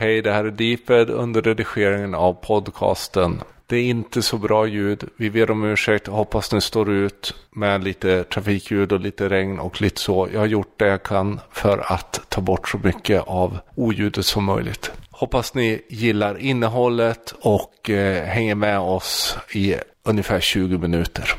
Hej, det här är Deeped under redigeringen av podcasten. Det är inte så bra ljud. Vi ber om ursäkt. Hoppas ni står ut med lite trafikljud och lite regn och lite så. Jag har gjort det jag kan för att ta bort så mycket av oljudet som möjligt. Hoppas ni gillar innehållet och eh, hänger med oss i ungefär 20 minuter.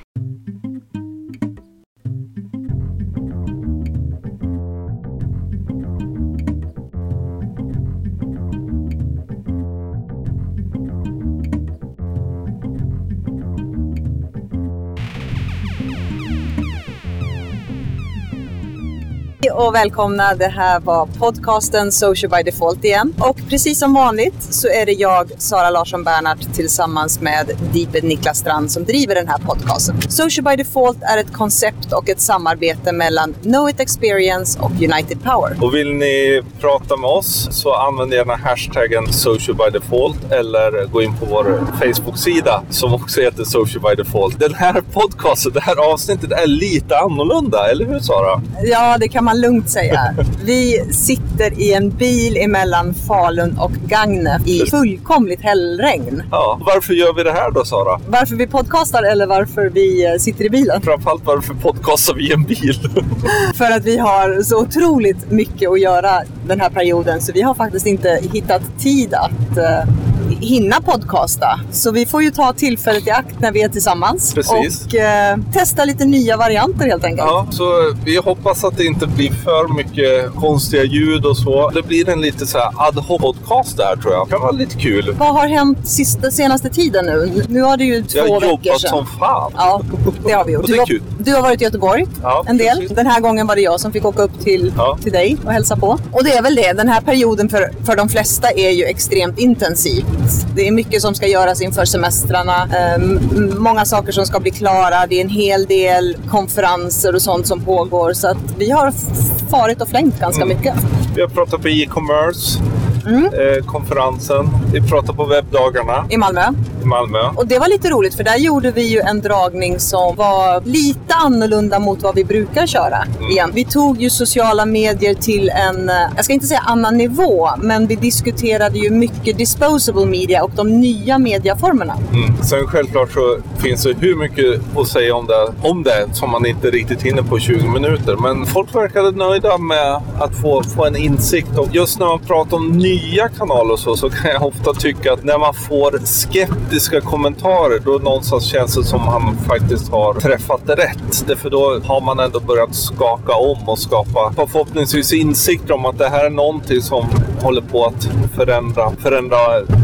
Och välkomna. Det här var podcasten Social by Default igen. Och precis som vanligt så är det jag, Sara Larsson Bernhardt, tillsammans med Deeped Niklas Strand som driver den här podcasten. Social by Default är ett koncept och ett samarbete mellan Know It Experience och United Power. Och vill ni prata med oss så använd gärna hashtaggen Social by Default eller gå in på vår Facebook-sida som också heter Social by Default. Den här podcasten, det här avsnittet är lite annorlunda, eller hur Sara? Ja, det kan man lugnt säga. Vi sitter i en bil emellan Falun och Gagnef i fullkomligt hällregn. Ja, varför gör vi det här då Sara? Varför vi podcastar eller varför vi eh, sitter i bilen? Framförallt varför podcastar vi i en bil? För att vi har så otroligt mycket att göra den här perioden så vi har faktiskt inte hittat tid att uh, hinna podcasta. Så vi får ju ta tillfället i akt när vi är tillsammans. Precis. Och eh, testa lite nya varianter helt enkelt. Ja, så vi hoppas att det inte blir för mycket konstiga ljud och så. Det blir en lite så här ad hoc podcast där tror jag. Det kan vara lite kul. Vad har hänt sista, senaste tiden nu? Nu har det ju två veckor sedan. Jag har jobbat som fan. Ja, det har vi gjort. Du har, du har varit i Göteborg ja, en del. Precis. Den här gången var det jag som fick åka upp till, ja. till dig och hälsa på. Och det är väl det. Den här perioden för, för de flesta är ju extremt intensiv. Det är mycket som ska göras inför semestrarna. Um, många saker som ska bli klara. Det är en hel del konferenser och sånt som pågår. Så att vi har farit och flängt ganska mm. mycket. Vi har pratat på e-commerce mm. eh, konferensen. Vi pratade på webbdagarna. I Malmö. I Malmö. Och det var lite roligt för där gjorde vi ju en dragning som var lite annorlunda mot vad vi brukar köra mm. igen. Vi tog ju sociala medier till en, eh, jag ska inte säga annan nivå, men vi diskuterade ju mycket disposable media och de nya mediaformerna. Mm. Sen självklart så finns det hur mycket att säga om det, om det som man inte riktigt hinner på 20 minuter. Men folk verkade nöjda med att få, få en insikt. Och just när man pratar om nya kanaler och så, så kan jag ofta tycka att när man får skeptiska kommentarer då någonstans känns det som man faktiskt har träffat rätt. Därför då har man ändå börjat skaka om och skapa förhoppningsvis insikter om att det här är någonting som håller på att förändra, förändra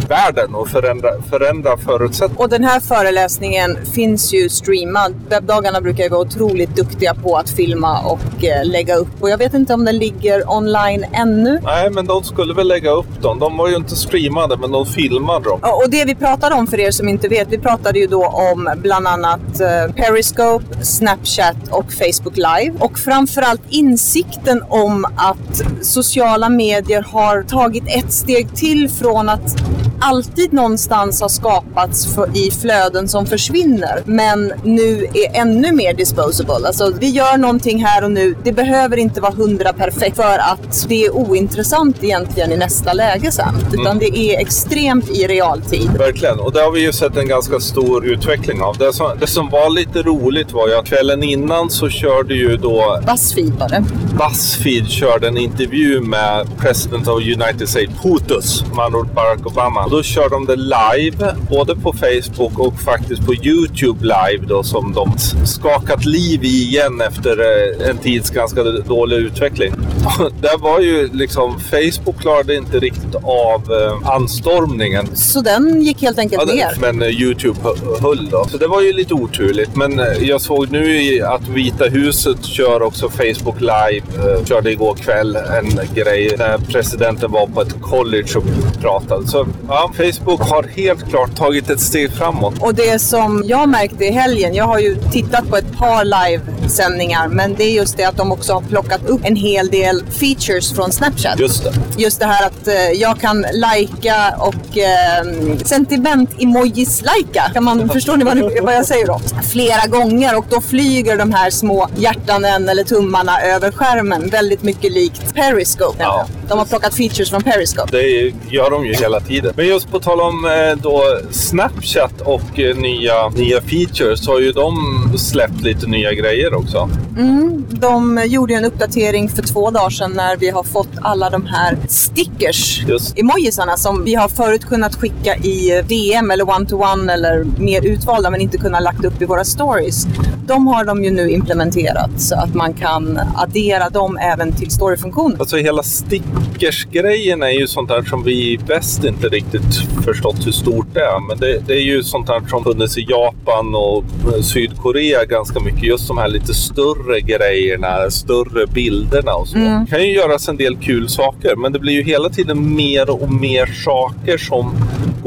världen och förändra, förändra förutsättningar. Och den här föreläsningen finns ju streamad. Webbdagarna brukar ju vara otroligt duktiga på att filma och eh, lägga upp. Och jag vet inte om den ligger online ännu. Nej, men de skulle väl lägga upp dem. De var ju inte streamade, men de filmade dem. Ja, och det vi pratade om för er som inte vet, vi pratade ju då om bland annat eh, Periscope, Snapchat och Facebook Live. Och framförallt insikten om att sociala medier har tagit ett steg till från att alltid någonstans har skapats för, i flöden som försvinner, men nu är ännu mer disposable. Alltså, vi gör någonting här och nu. Det behöver inte vara hundra perfekt för att det är ointressant egentligen i nästa läge sen, utan mm. det är extremt i realtid. Verkligen, och det har vi ju sett en ganska stor utveckling av. Det som, det som var lite roligt var ju att kvällen innan så körde ju då... Buzzfeed var det. Buzzfeed körde en intervju med President of United States, Putus, med andra ord Barack Obama. Och då kör de det live, både på Facebook och faktiskt på YouTube live då som de skakat liv i igen efter eh, en tids ganska dålig utveckling. Där var ju liksom, Facebook klarade inte riktigt av eh, anstormningen. Så den gick helt enkelt ja, ner? Men eh, YouTube höll då. Så det var ju lite oturligt. Men jag såg nu att Vita huset kör också Facebook live. Körde igår kväll en grej när presidenten var på ett college och pratade. Så ja, Facebook har helt klart tagit ett steg framåt. Och det som jag märkte i helgen, jag har ju tittat på ett par livesändningar, men det är just det att de också har plockat upp en hel del features från Snapchat. Just det. Just det här att eh, jag kan lajka och eh, sentiment emojis-lajka. Kan man, förstår ni vad, vad jag säger då? Flera gånger och då flyger de här små hjärtanen eller tummarna över skärmen. Väldigt mycket likt Periscope. Ja. De har plockat features från Periscope. Det gör de ju hela tiden. Men just på tal om eh, då Snapchat och eh, nya, nya features så har ju de släppt lite nya grejer också. Mm, de gjorde en uppdatering för två dagar sedan när vi har fått alla de här stickers, emojisarna som vi har förut kunnat skicka i DM eller one-to-one eller mer utvalda men inte kunnat lagt upp i våra stories. De har de ju nu implementerat så att man kan addera dem även till storyfunktionen. Alltså hela stickers-grejen är ju sånt där som vi i väst inte riktigt förstått hur stort det är. Men det, det är ju sånt där som funnits i Japan och eh, Sydkorea ganska mycket. Just de här lite större grejerna, större bilderna och så. Det kan ju göras en del kul saker men det blir ju hela tiden mer och mer saker som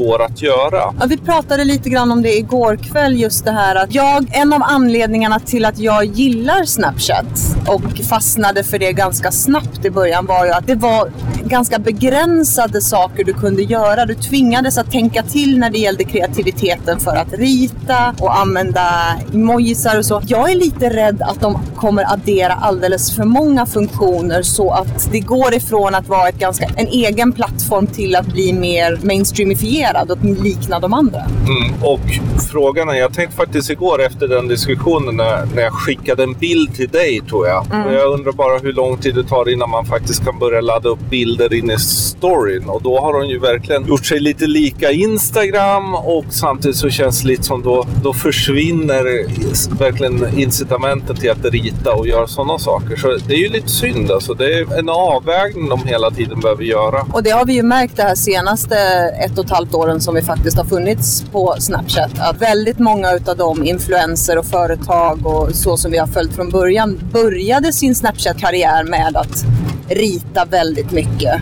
går att göra. Ja, vi pratade lite grann om det igår kväll, just det här att jag, en av anledningarna till att jag gillar Snapchat och fastnade för det ganska snabbt i början var ju att det var ganska begränsade saker du kunde göra. Du tvingades att tänka till när det gällde kreativiteten för att rita och använda emojisar och så. Jag är lite rädd att de kommer addera alldeles för många funktioner så att det går ifrån att vara ett ganska, en egen plattform till att bli mer mainstreamifierad och likna de andra. Mm. Och frågan är, jag tänkte faktiskt igår efter den diskussionen när, när jag skickade en bild till dig tror jag. Och jag undrar bara hur lång tid det tar innan man faktiskt kan börja ladda upp bilder in i storyn. Och då har de ju verkligen gjort sig lite lika Instagram och samtidigt så känns det lite som då, då försvinner verkligen incitamenten till att rita och göra sådana saker. Så det är ju lite synd alltså. Det är en avvägning de hela tiden behöver göra. Och det har vi ju märkt det här senaste ett och ett halvt åren som vi faktiskt har funnits på Snapchat. Att väldigt många utav de influenser och företag och så som vi har följt från början började sin Snapchat-karriär med att rita väldigt mycket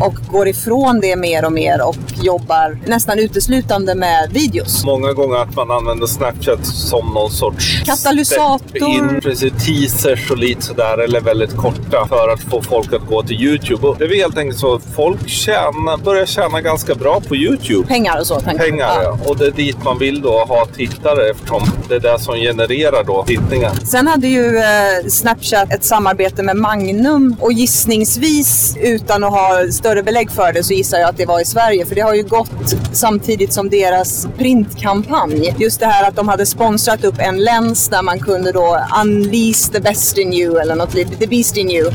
och går ifrån det mer och mer och jobbar nästan uteslutande med videos. Många gånger att man använder Snapchat som någon sorts Katalysator. in, precis, teasers och lite sådär, eller väldigt korta för att få folk att gå till Youtube. Och det är väl helt enkelt så att folk tjänar, börjar tjäna ganska bra på Youtube. Pengar och så. jag. Pengar, ja. Och det är dit man vill då ha tittare eftersom det är det som genererar då tittningar. Sen hade ju eh, Snapchat ett samarbete med Magnum och gissningsvis, utan att ha större belägg för det, så gissar jag att det var i Sverige. För det har ju gått samtidigt som deras printkampanj. Just det här att de hade sponsrat upp en läns där man kunde då unleash the best in you eller något litet, the beast in you.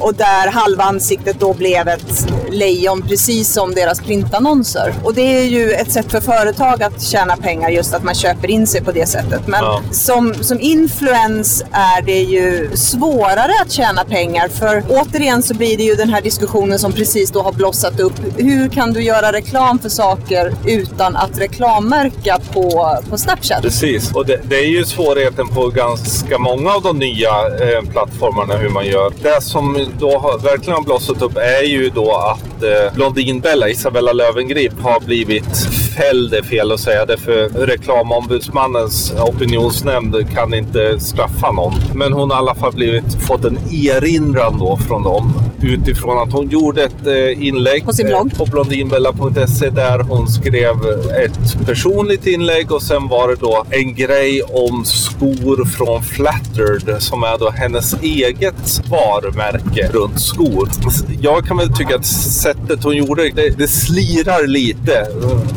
Och där halva ansiktet då blev ett lejon, precis som deras printannonser. Och det är ju ett sätt för företag att tjäna pengar, just att man köper in sig på det sättet. Men Ja. som, som influens är det ju svårare att tjäna pengar. För återigen så blir det ju den här diskussionen som precis då har blossat upp. Hur kan du göra reklam för saker utan att reklammärka på, på Snapchat? Precis, och det, det är ju svårigheten på ganska många av de nya eh, plattformarna hur man gör. Det som då har, verkligen har blossat upp är ju då att eh, Blondinbella, Isabella Löwengrip, har blivit fälld, är fel att säga det, för reklamombudsmannens opinionsnämnd kan inte straffa någon. Men hon har i alla fall blivit, fått en erinran då från dem utifrån att hon gjorde ett eh, inlägg På sin blogg. eh, på blondinbella.se där hon skrev ett personligt inlägg och sen var det då en grej om skor från Flattered som är då hennes eget varumärke runt skor. Jag kan väl tycka att sättet hon gjorde det, det slirar lite.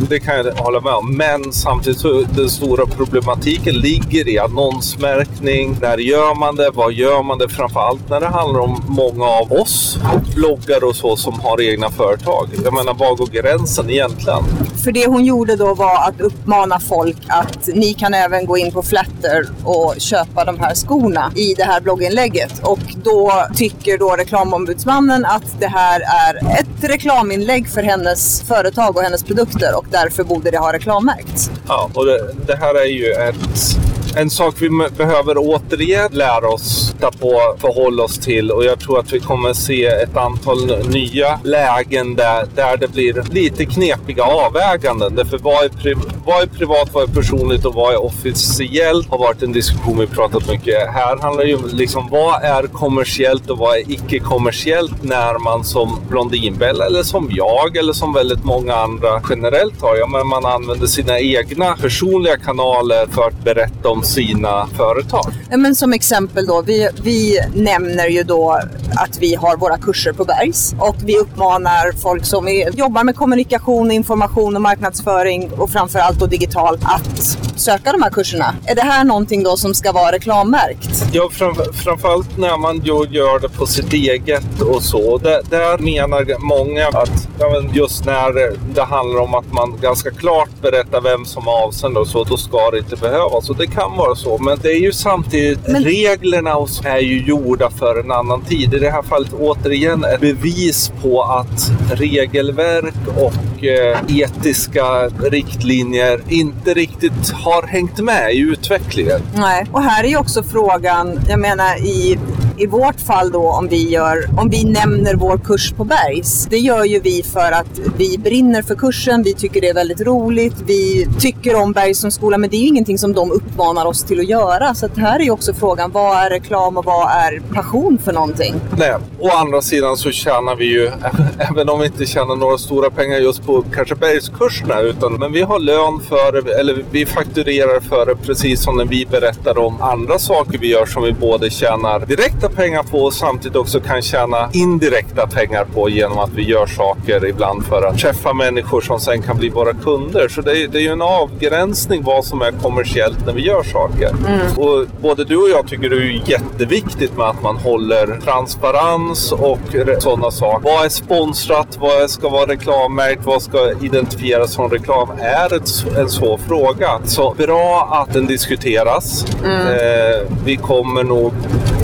Det kan kan jag hålla med om. Men samtidigt så den stora problematiken ligger i annonsmärkning. När gör man det? Vad gör man det? Framförallt när det handlar om många av oss bloggare och så som har egna företag. Jag menar, var går gränsen egentligen? För det hon gjorde då var att uppmana folk att ni kan även gå in på Flatter och köpa de här skorna i det här blogginlägget. Och då tycker då reklamombudsmannen att det här är ett reklaminlägg för hennes företag och hennes produkter och därför borde det ha reklammärkts. Ja, och det, det här är ju ett en sak vi behöver återigen lära oss på förhålla oss till och jag tror att vi kommer se ett antal nya lägen där, där det blir lite knepiga avväganden. Därför vad är, pri vad är privat, vad är personligt och vad är officiellt har varit en diskussion vi pratat mycket. Här handlar det ju om liksom, vad är kommersiellt och vad är icke-kommersiellt när man som Blondinbella eller som jag eller som väldigt många andra generellt har. Ja, men man använder sina egna personliga kanaler för att berätta om sina företag. Men som exempel då, vi, vi nämner ju då att vi har våra kurser på Bergs och vi uppmanar folk som är, jobbar med kommunikation, information och marknadsföring och framförallt då digitalt att söka de här kurserna. Är det här någonting då som ska vara reklammärkt? Ja, fram, framförallt när man gör det på sitt eget och så. Där, där menar många att ja, just när det handlar om att man ganska klart berättar vem som är avsändare och så, då ska det inte behövas. Och det kan vara så, men det är ju samtidigt men... reglerna är ju gjorda för en annan tid. I det här fallet återigen ett bevis på att regelverk och eh, etiska riktlinjer inte riktigt har har hängt med i utvecklingen. Nej, och här är ju också frågan, jag menar i i vårt fall då om vi, gör, om vi nämner vår kurs på Bergs. Det gör ju vi för att vi brinner för kursen, vi tycker det är väldigt roligt, vi tycker om Bergs som skola men det är ju ingenting som de uppmanar oss till att göra. Så att här är ju också frågan, vad är reklam och vad är passion för någonting? Nej, å andra sidan så tjänar vi ju, även om vi inte tjänar några stora pengar just på kanske Bergskurserna, utan men vi har lön för det, eller vi fakturerar för det precis som när vi berättar om andra saker vi gör som vi både tjänar direkt direkta pengar på och samtidigt också kan tjäna indirekta pengar på genom att vi gör saker ibland för att träffa människor som sen kan bli våra kunder. Så det är, det är ju en avgränsning vad som är kommersiellt när vi gör saker. Mm. Och både du och jag tycker det är jätteviktigt med att man håller transparens och sådana saker. Vad är sponsrat? Vad ska vara reklammärkt? Vad ska identifieras som reklam? Är ett, en svår fråga. Så bra att den diskuteras. Mm. Eh, vi kommer nog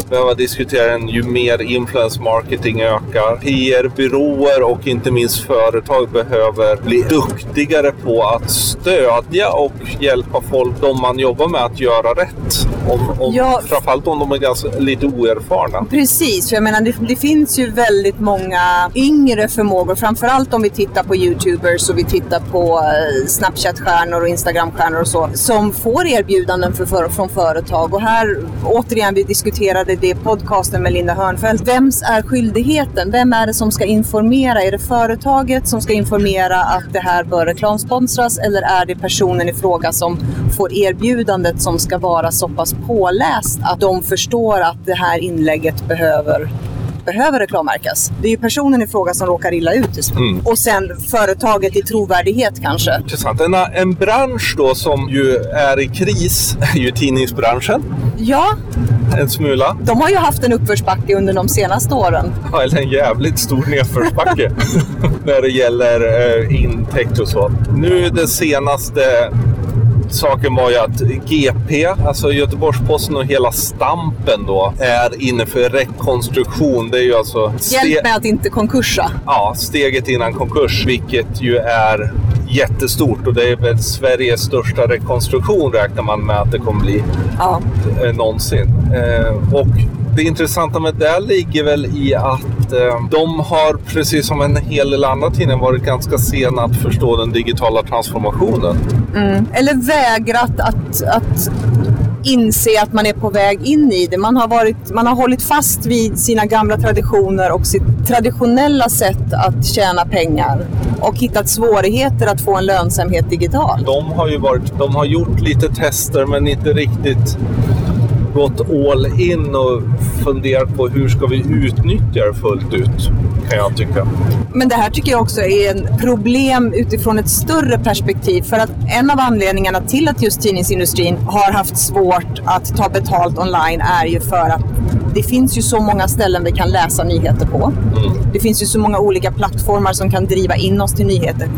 behöva diskutera den ju mer influence marketing ökar. PR-byråer och inte minst företag behöver bli duktigare på att stödja och hjälpa folk, de man jobbar med, att göra rätt. Om, om, ja, framförallt om de är ganska, lite oerfarna. Precis, för jag menar det, det finns ju väldigt många yngre förmågor, framförallt om vi tittar på YouTubers och vi tittar på eh, Snapchat-stjärnor och Instagram-stjärnor och så, som får erbjudanden för, för, från företag. Och här, återigen, vi diskuterade det podcasten med Linda Hörnfeldt. Vems är skyldigheten? Vem är det som ska informera? Är det företaget som ska informera att det här bör reklamsponsras eller är det personen i fråga som får erbjudandet som ska vara så pass påläst att de förstår att det här inlägget behöver behöver reklammärkas. Det är ju personen i fråga som råkar illa ut. Mm. Och sen företaget i trovärdighet kanske. Intressant. En, en bransch då som ju är i kris är ju tidningsbranschen. Ja. En smula. De har ju haft en uppförsbacke under de senaste åren. Ja, eller en jävligt stor nedförsbacke när det gäller eh, intäkt och så. Nu det senaste saken var ju att GP, alltså Göteborgs-Posten och hela Stampen då, är inne för rekonstruktion. Det är ju alltså... Hjälp med att inte konkursa. Ja, steget innan konkurs, vilket ju är jättestort och det är väl Sveriges största rekonstruktion räknar man med att det kommer bli ja. Eh, någonsin. Eh, och det intressanta med det ligger väl i att eh, de har, precis som en hel del andra tidningar, varit ganska sena att förstå den digitala transformationen. Mm. Eller vägrat att, att inse att man är på väg in i det. Man har, varit, man har hållit fast vid sina gamla traditioner och sitt traditionella sätt att tjäna pengar och hittat svårigheter att få en lönsamhet digitalt. De har ju varit, de har gjort lite tester men inte riktigt gått all in och funderat på hur ska vi utnyttja det fullt ut, kan jag tycka. Men det här tycker jag också är ett problem utifrån ett större perspektiv. För att en av anledningarna till att just tidningsindustrin har haft svårt att ta betalt online är ju för att det finns ju så många ställen vi kan läsa nyheter på. Mm. Det finns ju så många olika plattformar som kan driva in oss till nyheter.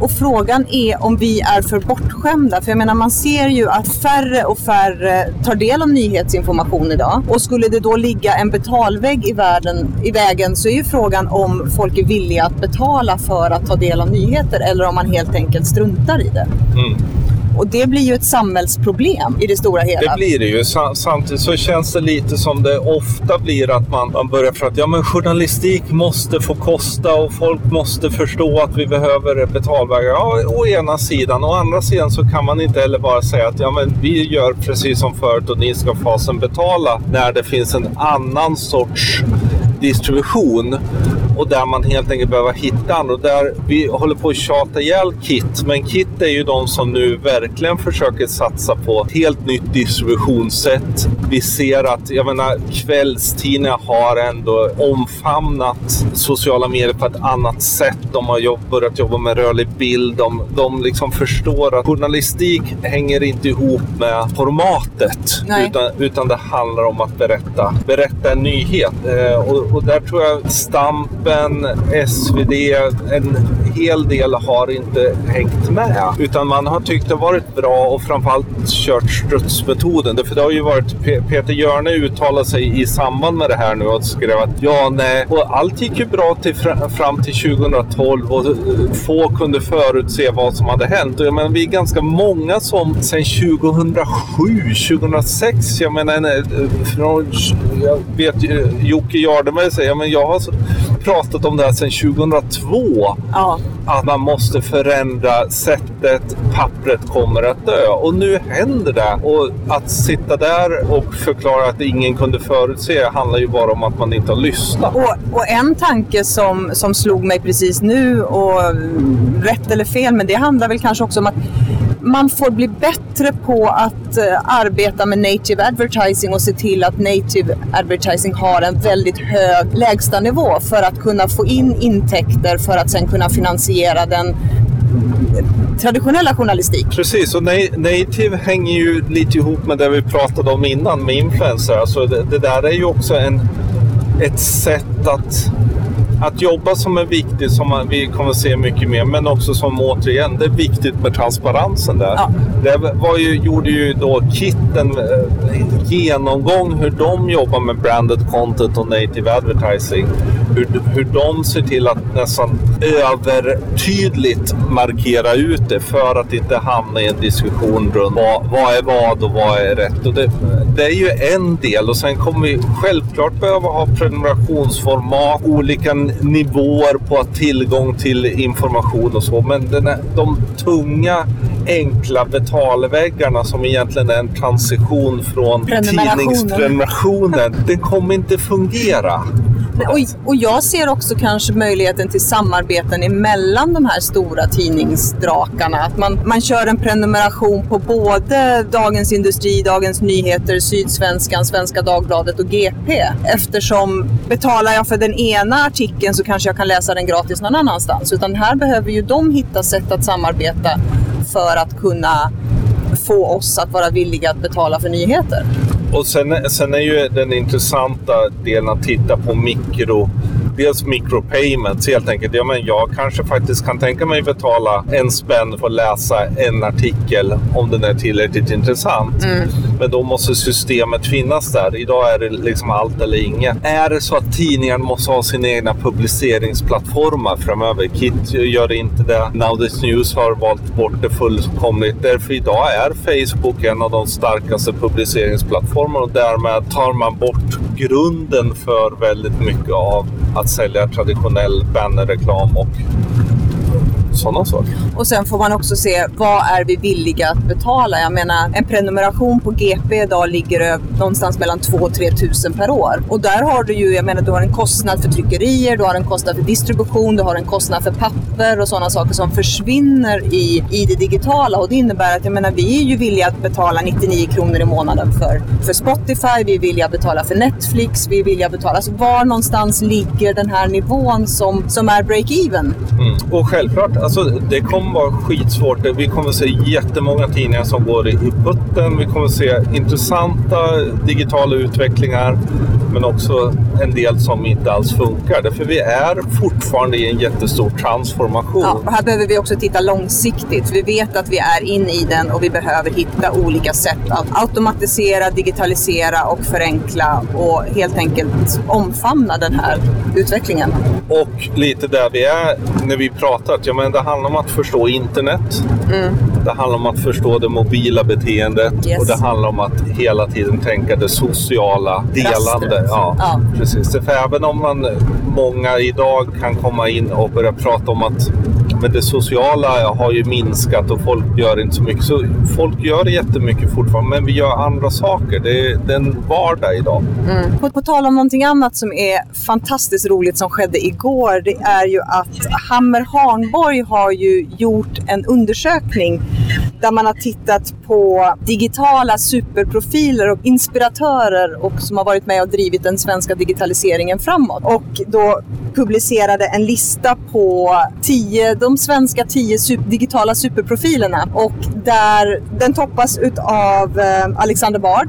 Och frågan är om vi är för bortskämda. För jag menar, man ser ju att färre och färre tar del av nyhetsinformation idag. Och skulle det då ligga en betalvägg i, världen, i vägen så är ju frågan om folk är villiga att betala för att ta del av nyheter eller om man helt enkelt struntar i det. Mm. Och det blir ju ett samhällsproblem i det stora hela. Det blir det ju. Samtidigt så känns det lite som det ofta blir att man, man börjar för att ja, men journalistik måste få kosta och folk måste förstå att vi behöver betalvägar. Ja, å ena sidan. Å andra sidan så kan man inte heller bara säga att ja, men vi gör precis som förut och ni ska fasen betala när det finns en annan sorts distribution och där man helt enkelt behöver hitta andra. Och där vi håller på att tjata ihjäl Kit, men Kit är ju de som nu verkligen försöker satsa på ett helt nytt distributionssätt. Vi ser att, jag menar, kvällstidningar har ändå omfamnat sociala medier på ett annat sätt. De har jobb, börjat jobba med rörlig bild. De, de liksom förstår att journalistik hänger inte ihop med formatet, utan, utan det handlar om att berätta, berätta en nyhet. Eh, och, och där tror jag Globen, SvD, en hel del har inte hängt med. Utan man har tyckt det varit bra och framförallt kört strutsmetoden. För det har ju varit, Peter Hjörne uttalade sig i samband med det här nu och skrev att ja, nej, och allt gick ju bra till, fram till 2012 och eh, få kunde förutse vad som hade hänt. Och jag menar, vi är ganska många som sedan 2007, 2006, jag menar, eh, från, jag vet Jocke Jardenberg säger, men jag har pratat om det här sedan 2002. Ja. Att man måste förändra sättet pappret kommer att dö. Och nu händer det. Och att sitta där och förklara att ingen kunde förutse handlar ju bara om att man inte har lyssnat. Och, och en tanke som, som slog mig precis nu, och rätt eller fel, men det handlar väl kanske också om att man får bli bättre på att eh, arbeta med native advertising och se till att native advertising har en väldigt hög lägstanivå för att kunna få in intäkter för att sen kunna finansiera den traditionella journalistik. Precis, och native hänger ju lite ihop med det vi pratade om innan med influencer. Alltså det, det där är ju också en, ett sätt att att jobba som är viktigt, som vi kommer att se mycket mer, men också som återigen, det är viktigt med transparensen där. Ja. Det var ju, gjorde ju då Kit en eh, genomgång hur de jobbar med branded content och native advertising. Hur, hur de ser till att nästan övertydligt markera ut det för att inte hamna i en diskussion runt vad, vad är vad och vad är rätt. Och det, det är ju en del och sen kommer vi självklart behöva ha prenumerationsformat, olika nivåer på att tillgång till information och så. Men den de tunga enkla betalväggarna som egentligen är en transition från tidningsprenumerationen. Den kommer inte fungera. Och, och jag ser också kanske möjligheten till samarbeten emellan de här stora tidningsdrakarna. Att man, man kör en prenumeration på både Dagens Industri, Dagens Nyheter, Sydsvenskan, Svenska Dagbladet och GP. Eftersom betalar jag för den ena artikeln så kanske jag kan läsa den gratis någon annanstans. Utan här behöver ju de hitta sätt att samarbeta för att kunna få oss att vara villiga att betala för nyheter. Och sen, sen är ju den intressanta delen att titta på mikro dels micropayments helt enkelt. Ja, men jag kanske faktiskt kan tänka mig betala en spänn för att läsa en artikel om den är tillräckligt intressant. Mm. Men då måste systemet finnas där. Idag är det liksom allt eller inget. Är det så att tidningen måste ha sina egna publiceringsplattformar framöver? Kit gör inte det. Now This News har valt bort det fullkomligt. Därför idag är Facebook en av de starkaste publiceringsplattformarna och därmed tar man bort grunden för väldigt mycket av att sälja traditionell bannerreklam och sådana saker. Och sen får man också se vad är vi villiga att betala? Jag menar, en prenumeration på GP idag ligger någonstans mellan 2 och 3 tusen per år. Och där har du ju, jag menar, du har en kostnad för tryckerier, du har en kostnad för distribution, du har en kostnad för papper och sådana saker som försvinner i, i det digitala. Och det innebär att, jag menar, vi är ju villiga att betala 99 kronor i månaden för, för Spotify, vi är villiga att betala för Netflix, vi är villiga att betala. Alltså var någonstans ligger den här nivån som, som är break-even? Mm. Och självklart, Alltså, det kommer vara skitsvårt. Vi kommer se jättemånga tidningar som går i putten. Vi kommer se intressanta digitala utvecklingar. Men också en del som inte alls funkar. Därför vi är fortfarande i en jättestor transformation. Ja, och här behöver vi också titta långsiktigt. Vi vet att vi är inne i den och vi behöver hitta olika sätt att automatisera, digitalisera och förenkla och helt enkelt omfamna den här utvecklingen. Och lite där vi är när vi pratar. Ja, men det handlar om att förstå internet. Mm. Det handlar om att förstå det mobila beteendet Yes. och det handlar om att hela tiden tänka det sociala delande. Ja, Ja. Precis. För även om man, många idag kan komma in och börja prata om att men det sociala har ju minskat och folk gör inte så mycket. Så folk gör jättemycket fortfarande, men vi gör andra saker. Det är, det är en vardag idag. Mm. På, på tal om någonting annat som är fantastiskt roligt som skedde igår. Det är ju att Hammer Hanborg har ju gjort en undersökning där man har tittat på digitala superprofiler och inspiratörer och som har varit med och drivit den svenska digitaliseringen framåt. Och då publicerade en lista på tio, de svenska tio super, digitala superprofilerna. Och där den toppas utav eh, Alexander Bard.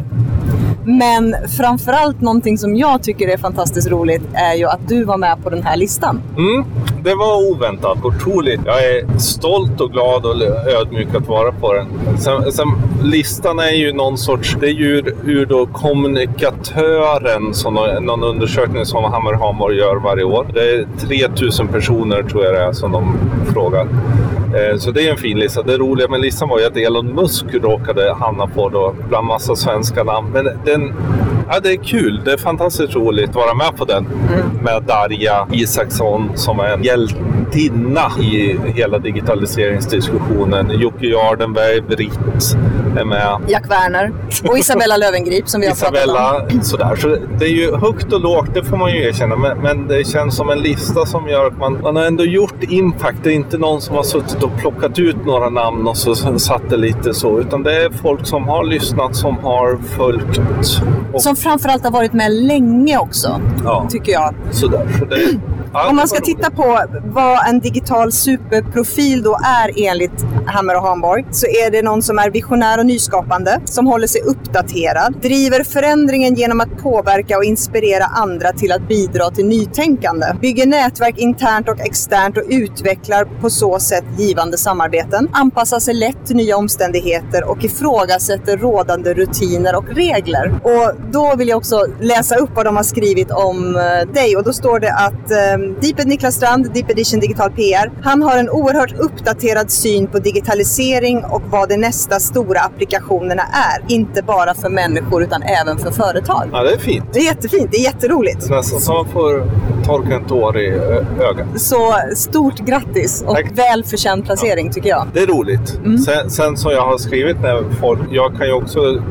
Men framförallt någonting som jag tycker är fantastiskt roligt är ju att du var med på den här listan. Mm, det var oväntat. Otroligt. Jag är stolt och glad och ödmjuk att vara på den. Sen, sen, listan är ju någon sorts... Det är ju ur, ur då kommunikatören, som någon, någon undersökning som Hammer Hamar gör varje år. Det är 3000 personer tror jag det är som de frågar. Eh, Så det är en fin lista. Det roliga med listan var ju att Elon Musk råkade hamna på då bland massa svenska namn. Men den, ja, det är kul. Det är fantastiskt roligt att vara med på den. Med Darja Isaksson som är en hjältinna i hela digitaliseringsdiskussionen. Jocke Jardenberg, Britt är med. Jack Werner och Isabella Löwengrip som vi har pratat om. Isabella, sådär. Så det är ju högt och lågt, det får man ju erkänna. Men, men det känns som en lista som gör att man, man har ändå gjort impact. Det är inte någon som har suttit och plockat ut några namn och så satt det lite så. Utan det är folk som har lyssnat, som har följt. Och, Som framförallt har varit med länge också, ja, tycker jag. sådär. Så det, Om man ska titta på vad en digital superprofil då är enligt Hammer och Hanborg så är det någon som är visionär och nyskapande, som håller sig uppdaterad, driver förändringen genom att påverka och inspirera andra till att bidra till nytänkande, bygger nätverk internt och externt och utvecklar på så sätt givande samarbeten, anpassar sig lätt till nya omständigheter och ifrågasätter rådande rutiner och regler. Och då vill jag också läsa upp vad de har skrivit om eh, dig och då står det att eh, Deeped Niklas Strand, Deep Edition Digital PR, han har en oerhört uppdaterad syn på digitalisering och vad de nästa stora applikationerna är. Inte bara för människor utan även för företag. Ja, det är fint. Det är jättefint, det är jätteroligt. Det är nästan som man får torka en tår i ö- ögat. Så stort grattis och Tack. välförtjänt placering tycker jag. Det är roligt. Mm. Sen, sen som jag har skrivit när folk... Jag kan ju också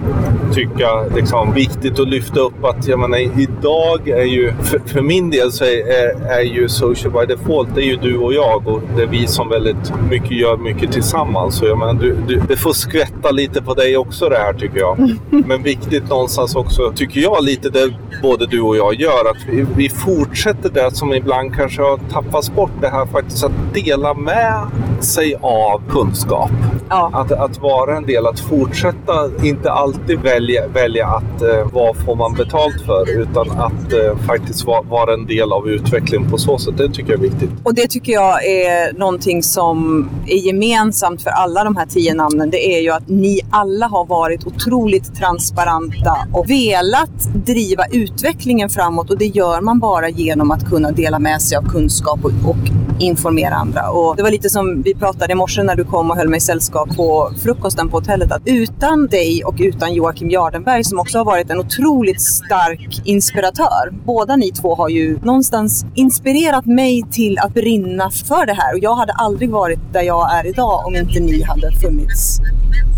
tycka liksom viktigt att lyfta upp att jag menar, idag är ju... För, för min del så är, är, är ju social by default, det är ju du och jag och det är vi som väldigt mycket gör mycket tillsammans. Så jag menar, du, du, det får skvätta lite på dig också det här tycker jag. Men viktigt någonstans också, tycker jag, lite det både du och jag gör. Att vi, vi fortsätter det som ibland kanske har tappats bort. Det här faktiskt att dela med sig av kunskap. Ja. Att, att vara en del, att fortsätta, inte alltid välja, välja att eh, vad får man betalt för, utan att eh, faktiskt vara, vara en del av utvecklingen på så sätt. Det tycker jag är viktigt. Och det tycker jag är någonting som är gemensamt för alla de här tio namnen. Det är ju att ni alla har varit otroligt transparenta och velat driva utvecklingen framåt. Och det gör man bara genom att kunna dela med sig av kunskap och, och informera andra. Och det var lite som vi pratade i morse när du kom och höll mig sällskap på frukosten på hotellet. Att utan dig och utan Joakim Jardenberg som också har varit en otroligt stark inspiratör. Båda ni två har ju någonstans inspirerat mig till att brinna för det här. Och jag hade aldrig varit där jag är idag om inte ni hade funnits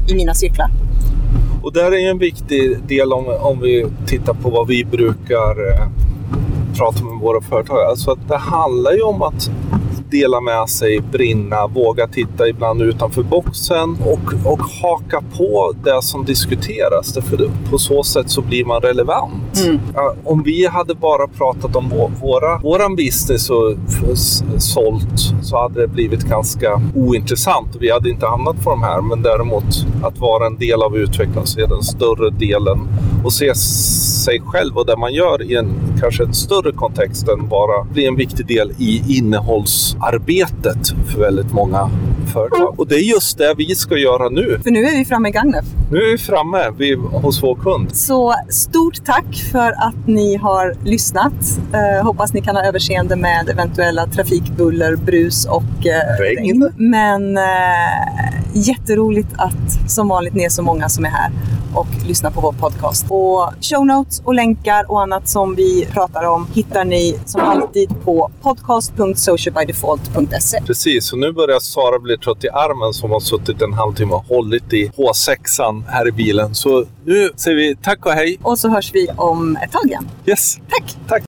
i mina cirklar. Och där är en viktig del om, om vi tittar på vad vi brukar eh, prata med våra företag. Alltså att det handlar ju om att dela med sig, brinna, våga titta ibland utanför boxen och, och haka på det som diskuteras. För på så sätt så blir man relevant. Mm. Om vi hade bara pratat om vår, våra, våran business och sålt så hade det blivit ganska ointressant. Vi hade inte hamnat på de här. Men däremot att vara en del av utvecklingen, se den större delen och se sig själv och det man gör i en kanske en större kontext än bara bli en viktig del i innehållsarbetet för väldigt många företag. Och det är just det vi ska göra nu. För nu är vi framme i Gagnef. Nu är vi framme vid, hos vår kund. Så stort tack för att ni har lyssnat. Eh, hoppas ni kan ha överseende med eventuella trafikbuller, brus och eh, Regn. Men eh, Jätteroligt att som vanligt ni är så många som är här och lyssnar på vår podcast. Och show notes och länkar och annat som vi pratar om hittar ni som alltid på podcast.socialbydefault.se. Precis, och nu börjar Sara bli trött i armen som har suttit en halvtimme och hållit i H6an här i bilen. Så nu säger vi tack och hej. Och så hörs vi om ett tag igen. Yes, Tack! tack.